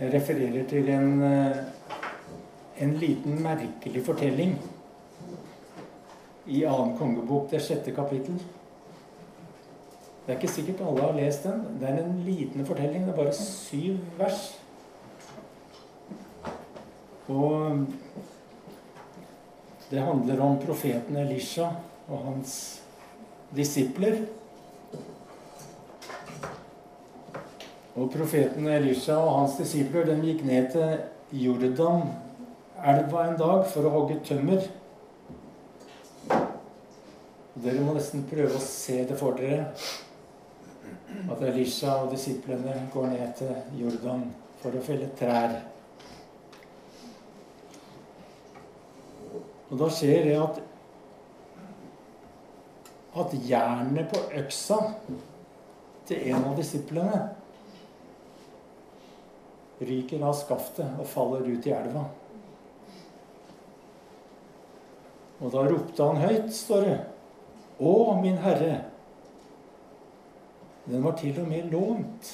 Jeg refererer til en, eh, en liten, merkelig fortelling i annen kongebok, det sjette kapittel. Det er ikke sikkert alle har lest den. Det er en liten fortelling. Det er bare syv vers. Og det handler om profeten Elisha og hans disipler. Og profeten Elisha og hans disipler de gikk ned til Jordan-elva en dag for å hogge tømmer. Dere må nesten prøve å se det for dere. At Elisha og disiplene går ned til Jordan for å felle trær. Og da skjer det at at jernet på øksa til en av disiplene ryker av skaftet og faller ut i elva. Og da ropte han høyt, står det. Å, min Herre! Den var til og med lånt.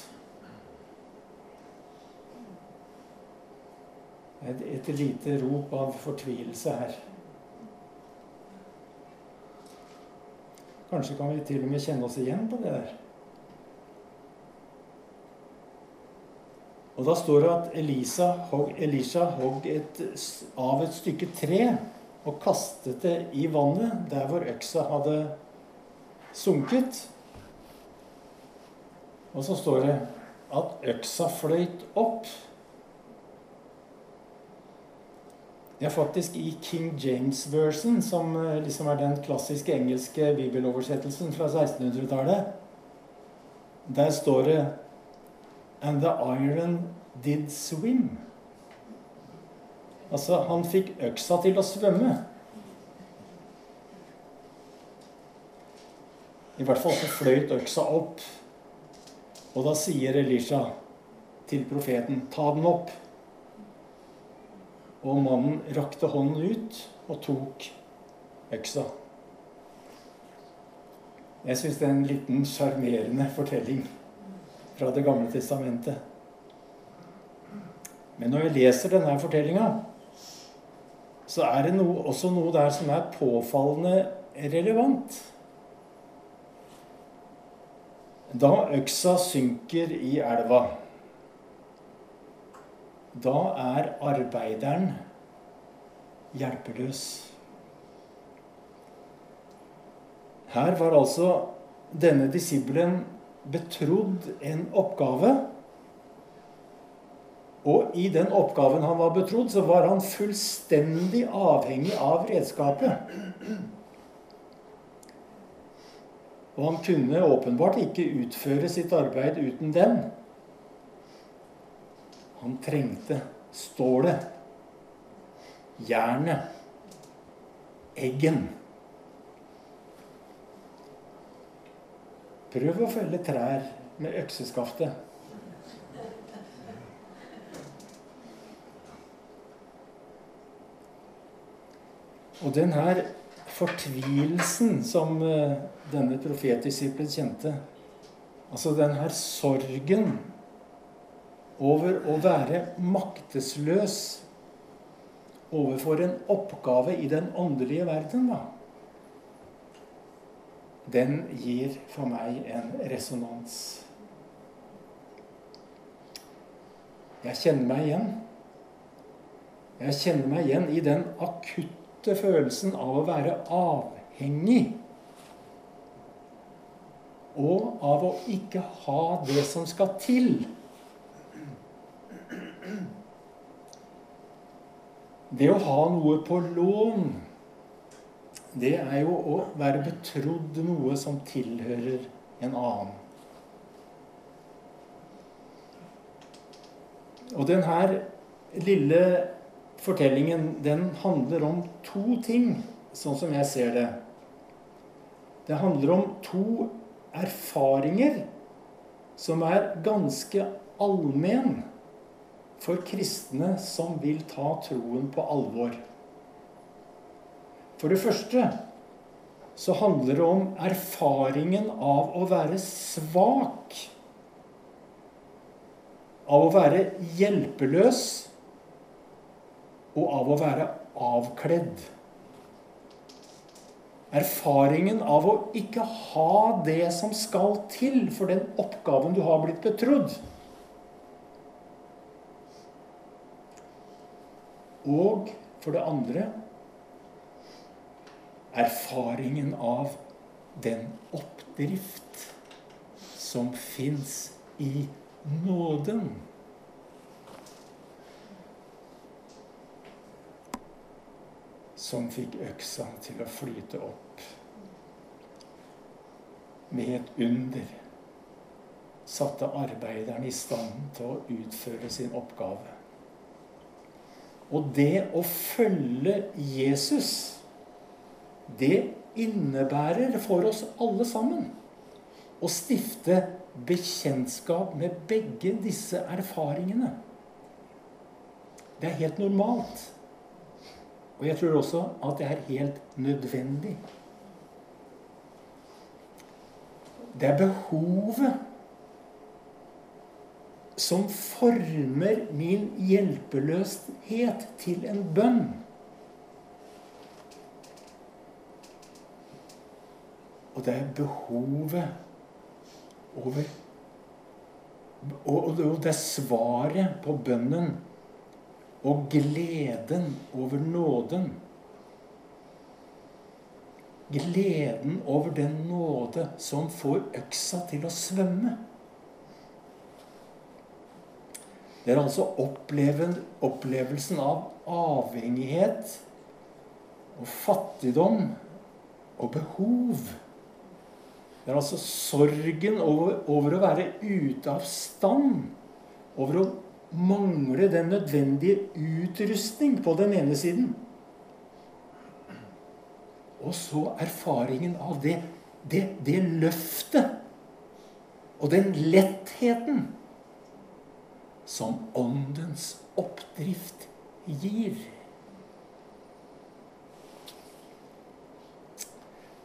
Et, et lite rop av fortvilelse her. Kanskje kan vi til og med kjenne oss igjen på det der. Og da står det at Elisa, Elisha hogg et, av et stykke tre og kastet det i vannet der hvor øksa hadde sunket. Og så står det at øksa fløyt opp. Er faktisk i King James-versen, som eh, liksom er den klassiske engelske bibeloversettelsen fra 1600-tallet. Der står det And the iron did swim. Altså, han fikk øksa til å svømme. I hvert fall så fløyt øksa opp. Og da sier Elisha til profeten, ta den opp. Og mannen rakte hånden ut og tok øksa. Jeg syns det er en liten sjarmerende fortelling fra Det gamle testamentet. Men når vi leser denne fortellinga, så er det noe, også noe der som er påfallende relevant. Da øksa synker i elva, da er arbeideren hjelpeløs. Her var altså denne disiplen betrodd en oppgave. Og i den oppgaven han var betrodd, så var han fullstendig avhengig av redskapet. Og han kunne åpenbart ikke utføre sitt arbeid uten den. Han trengte stålet, jernet, eggen. Prøv å felle trær med økseskaftet. Og den her fortvilelsen som eh, denne profetdisiplen kjente, altså den her sorgen over å være maktesløs overfor en oppgave i den åndelige verden, da, den gir for meg en resonans. Jeg kjenner meg igjen. Jeg kjenner meg igjen i den akutte følelsen av å være avhengig. Og av å ikke ha det som skal til. Det å ha noe på lån, det er jo å være betrodd noe som tilhører en annen. Og denne lille fortellingen den handler om to ting, sånn som jeg ser det. Det handler om to erfaringer som er ganske allmenn for kristne som vil ta troen på alvor. For det første så handler det om erfaringen av å være svak. av å være hjelpeløs og av å være avkledd. Erfaringen av å ikke ha det som skal til for den oppgaven du har blitt betrodd. Og for det andre erfaringen av den oppdrift som fins i nåden. Som fikk øksa til å flyte opp. Med et under satte arbeideren i stand til å utføre sin oppgave. Og det å følge Jesus, det innebærer for oss alle sammen å stifte bekjentskap med begge disse erfaringene. Det er helt normalt. Og jeg tror også at det er helt nødvendig. Det er behovet som former min hjelpeløshet til en bønn. Og det er behovet over Og det er svaret på bønnen og gleden over nåden. Gleden over den nåde som får øksa til å svømme. Det er altså opplevelsen av avhengighet og fattigdom og behov. Det er altså sorgen over, over, å være ute av stand. Over å mangle den nødvendige utrustning på den ene siden. Og så erfaringen av det, det, det løftet og den lettheten som åndens oppdrift gir.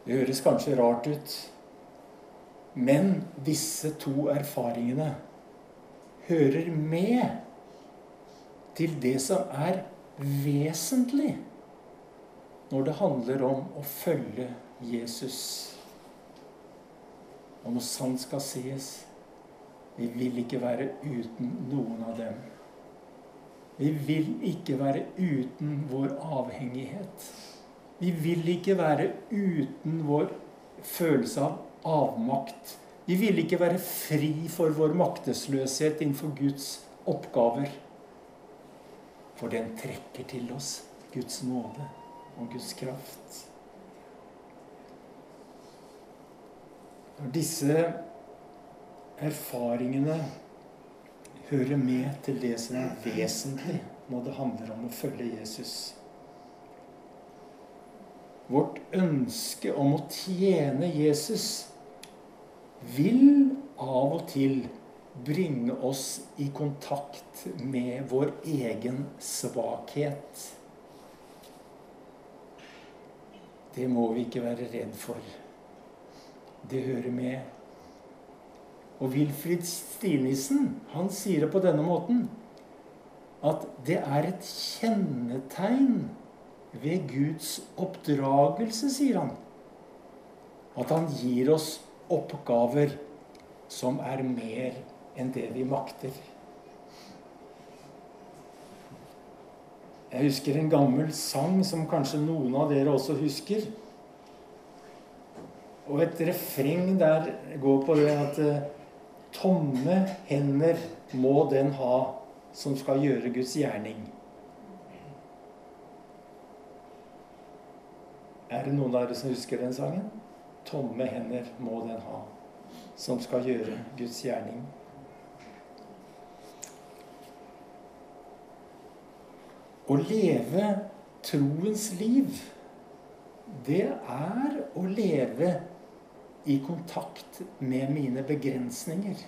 Det høres kanskje rart ut, men disse to erfaringene hører med til det som er vesentlig når det handler om å følge Jesus. Og når sant skal sies vi vil ikke være uten noen av dem. Vi vil ikke være uten vår avhengighet. Vi vil ikke være uten vår følelse av avmakt. Vi vil ikke være fri for vår maktesløshet innenfor Guds oppgaver. For den trekker til oss Guds nåde og Guds kraft. Når disse erfaringene hører med til det som er vesentlig når det handler om å følge Jesus. Vårt ønske om å tjene Jesus vil av og til bringe oss i kontakt med vår egen svakhet. Det må vi ikke være redd for. Det hører med og Wilfrid Stilnissen han sier det på denne måten at det er et kjennetegn ved Guds oppdragelse, sier han, at han gir oss oppgaver som er mer enn det vi makter. Jeg husker en gammel sang som kanskje noen av dere også husker. Og et refreng der går på det at Tomme hender må den ha som skal gjøre Guds gjerning. Er det noen av dere som husker den sangen? Tomme hender må den ha som skal gjøre Guds gjerning. Å leve troens liv, det er å leve i kontakt med mine begrensninger.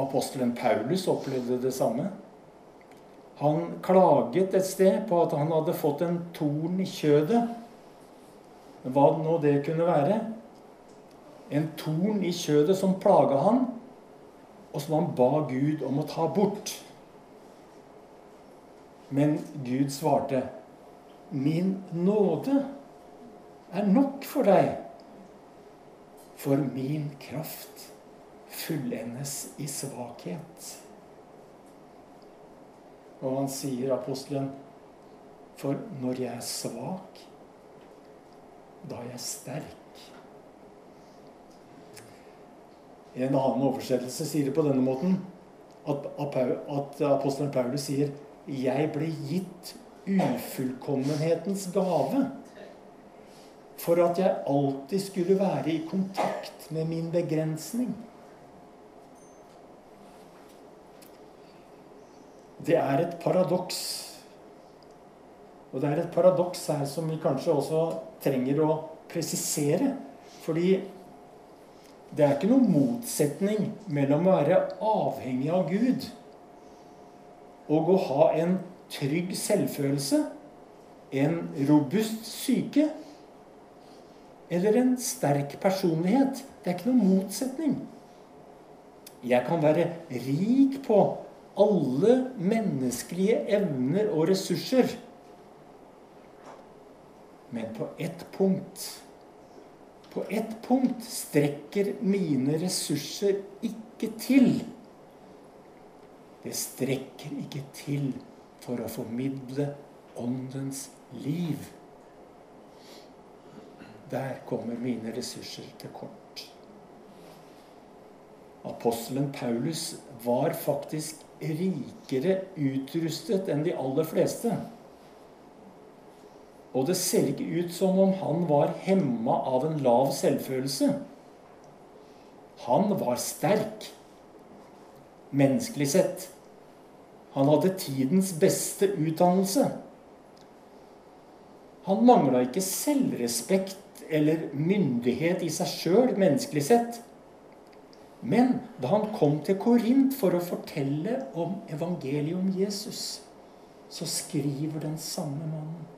Apostelen Paulus opplevde det samme. Han klaget et sted på at han hadde fått en torn i kjødet. Hva nå det kunne være. En torn i kjødet som plaga han. og som han ba Gud om å ta bort. Men Gud svarte, 'Min nåde er nok for deg, for min kraft fullendes i svakhet.' Og han sier, apostelen, 'For når jeg er svak, da er jeg sterk.' En annen oversettelse sier det på denne måten at, at apostelen Paulus sier 'Jeg ble gitt ufullkommenhetens gave' for at jeg alltid skulle være i kontakt med min begrensning. Det er et paradoks. Og det er et paradoks her som vi kanskje også trenger å presisere. Fordi det er ikke noen motsetning mellom å være avhengig av Gud og å ha en trygg selvfølelse, en robust syke eller en sterk personlighet. Det er ikke noen motsetning. Jeg kan være rik på alle menneskelige evner og ressurser. Men på ett punkt på ett punkt strekker mine ressurser ikke til. Det strekker ikke til for å formidle Åndens liv. Der kommer mine ressurser til kort. Apostelen Paulus var faktisk rikere utrustet enn de aller fleste. Og det ser ikke ut som om han var hemma av en lav selvfølelse. Han var sterk, menneskelig sett. Han hadde tidens beste utdannelse. Han mangla ikke selvrespekt eller myndighet i seg sjøl, menneskelig sett. Men da han kom til Korint for å fortelle om evangeliet om Jesus, så skriver den samme mannen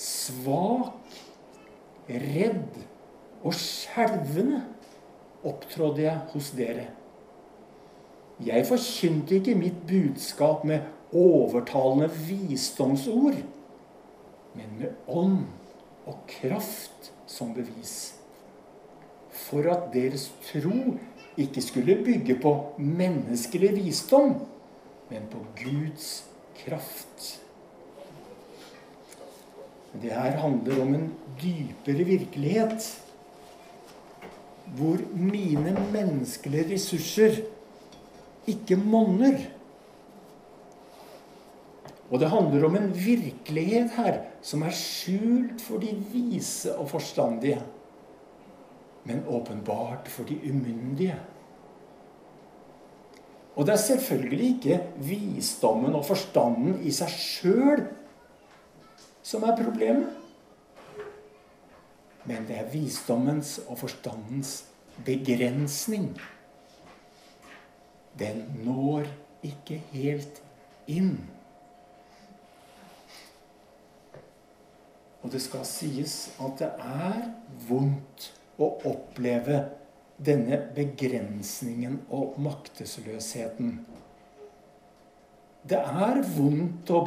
svak, redd og skjelvende opptrådde jeg hos dere. Jeg forkynte ikke mitt budskap med overtalende visdomsord, men med ånd og kraft som bevis. For at deres tro ikke skulle bygge på menneskelig visdom, men på Guds kraft. Det her handler om en dypere virkelighet. Hvor mine menneskelige ressurser ikke monner. Og det handler om en virkelighet her som er skjult for de vise og forstandige, men åpenbart for de umyndige. Og det er selvfølgelig ikke visdommen og forstanden i seg sjøl som er problemet. Men det er visdommens og forstandens begrensning. Den når ikke helt inn. Og det skal sies at det er vondt å oppleve denne begrensningen og maktesløsheten. Det er vondt å,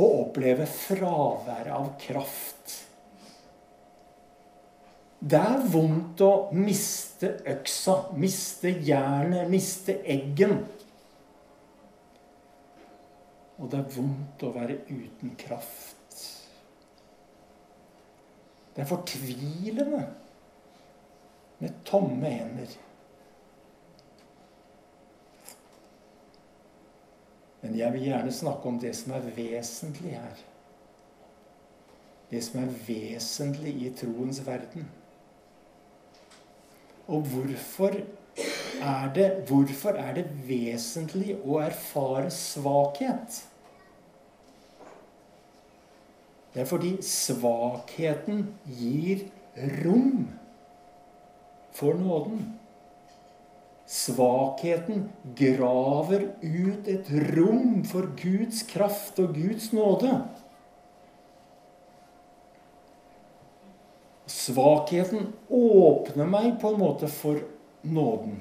oppleve fraværet av kraft. Det er vondt å miste øksa, miste jernet, miste eggen. Og det er vondt å være uten kraft. Det er fortvilende med tomme hender. Men jeg vil gjerne snakke om det som er vesentlig her. Det som er vesentlig i troens verden. Og hvorfor er det, hvorfor er det vesentlig å erfare svakhet? Det er fordi svakheten gir rom for nåden. Svakheten graver ut et rom for Guds kraft og Guds nåde. Svakheten åpner meg på en måte for nåden.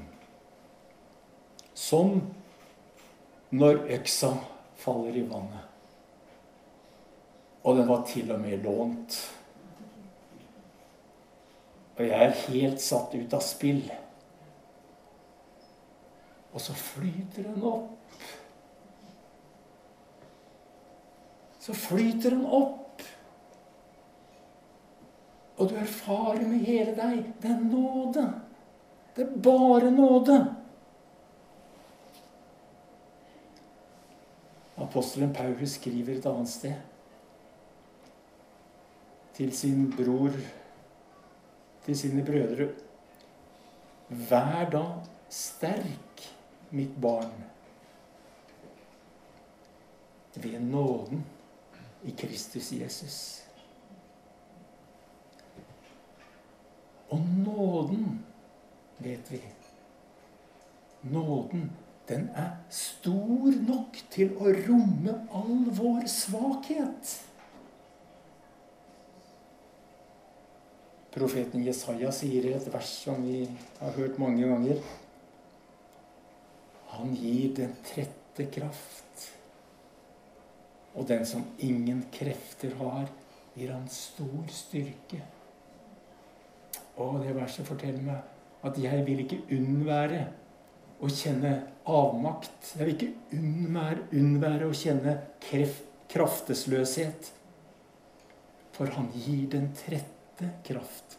som når øksa faller i vannet. Og den var til og med lånt. Og jeg er helt satt ut av spill. Og så flyter den opp. Så flyter den opp. Og du erfarer med hele deg det er nåde. Det er bare nåde. Apostelen Paulus skriver et annet sted til sin bror, til sine brødre Vær da sterk, mitt barn, ved nåden i Kristus Jesus. Og nåden, vet vi Nåden den er stor nok til å romme all vår svakhet. Profeten Jesaja sier i et vers som vi har hørt mange ganger Han gir den trette kraft. Og den som ingen krefter har, gir han stor styrke. Og det verset forteller meg at jeg vil ikke unnvære å kjenne avmakt. Jeg vil ikke unnvære, unnvære å kjenne kreft, kraftesløshet. For han gir den trette kraft.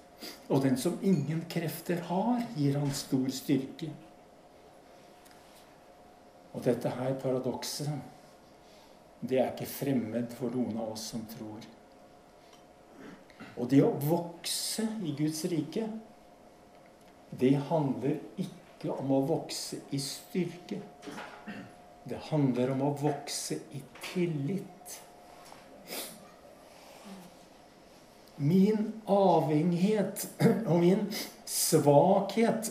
Og den som ingen krefter har, gir han stor styrke. Og dette her paradokset, det er ikke fremmed for noen av oss som tror. Og det å vokse i Guds rike, det handler ikke om å vokse i styrke. Det handler om å vokse i tillit. Min avhengighet og min svakhet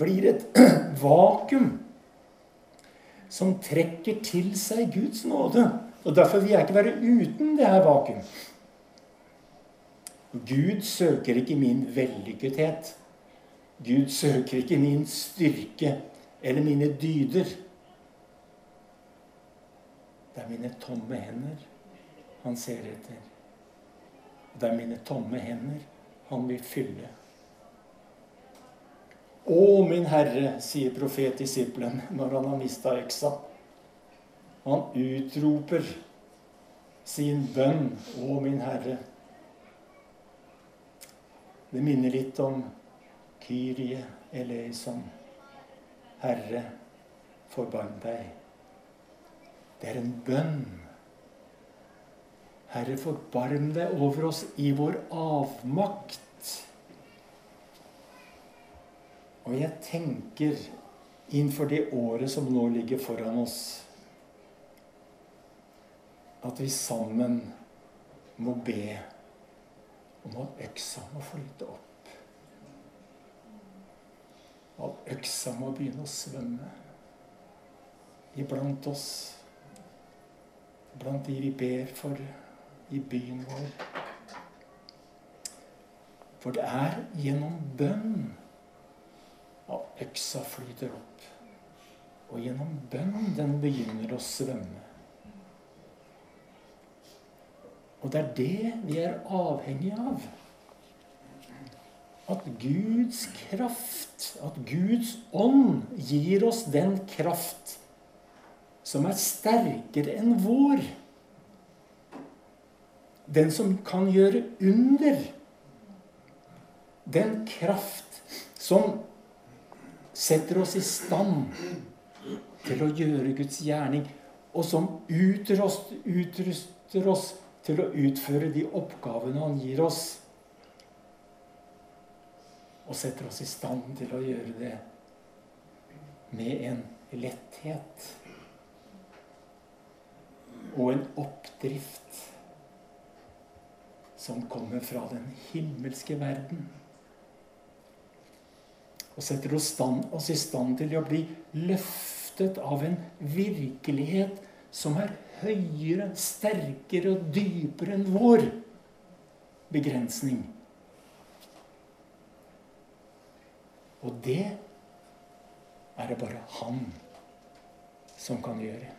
blir et vakuum som trekker til seg Guds nåde. Og Derfor vil jeg ikke være uten det her vakuum. Gud søker ikke min vellykkethet. Gud søker ikke min styrke eller mine dyder. Det er mine tomme hender han ser etter. Det er mine tomme hender han vil fylle. Å, min Herre, sier profetdisippelen når han har mista øksa. Han utroper sin bønn. Å, min Herre. Det minner litt om Kyrie eleison. Herre, forbarm deg. Det er en bønn. Herre, forbarm deg over oss i vår avmakt. Og jeg tenker innenfor det året som nå ligger foran oss, at vi sammen må be om at øksa må flyte opp at øksa må begynne å svømme iblant oss. Blant de vi ber for i byen vår. For det er gjennom bønn at øksa flyter opp. Og gjennom bønn den begynner å svømme. Og det er det vi er avhengig av at Guds kraft, at Guds ånd, gir oss den kraft som er sterkere enn vår. Den som kan gjøre under. Den kraft som setter oss i stand til å gjøre Guds gjerning, og som utruster oss til å utføre de oppgavene Han gir oss og setter oss i stand til å gjøre det med en letthet og en oppdrift som kommer fra den himmelske verden. Og setter oss, i stand til å bli løftet av en virkelighet som er høyere, sterkere og dypere enn vår begrensning. Og det er det bare han som kan gjøre.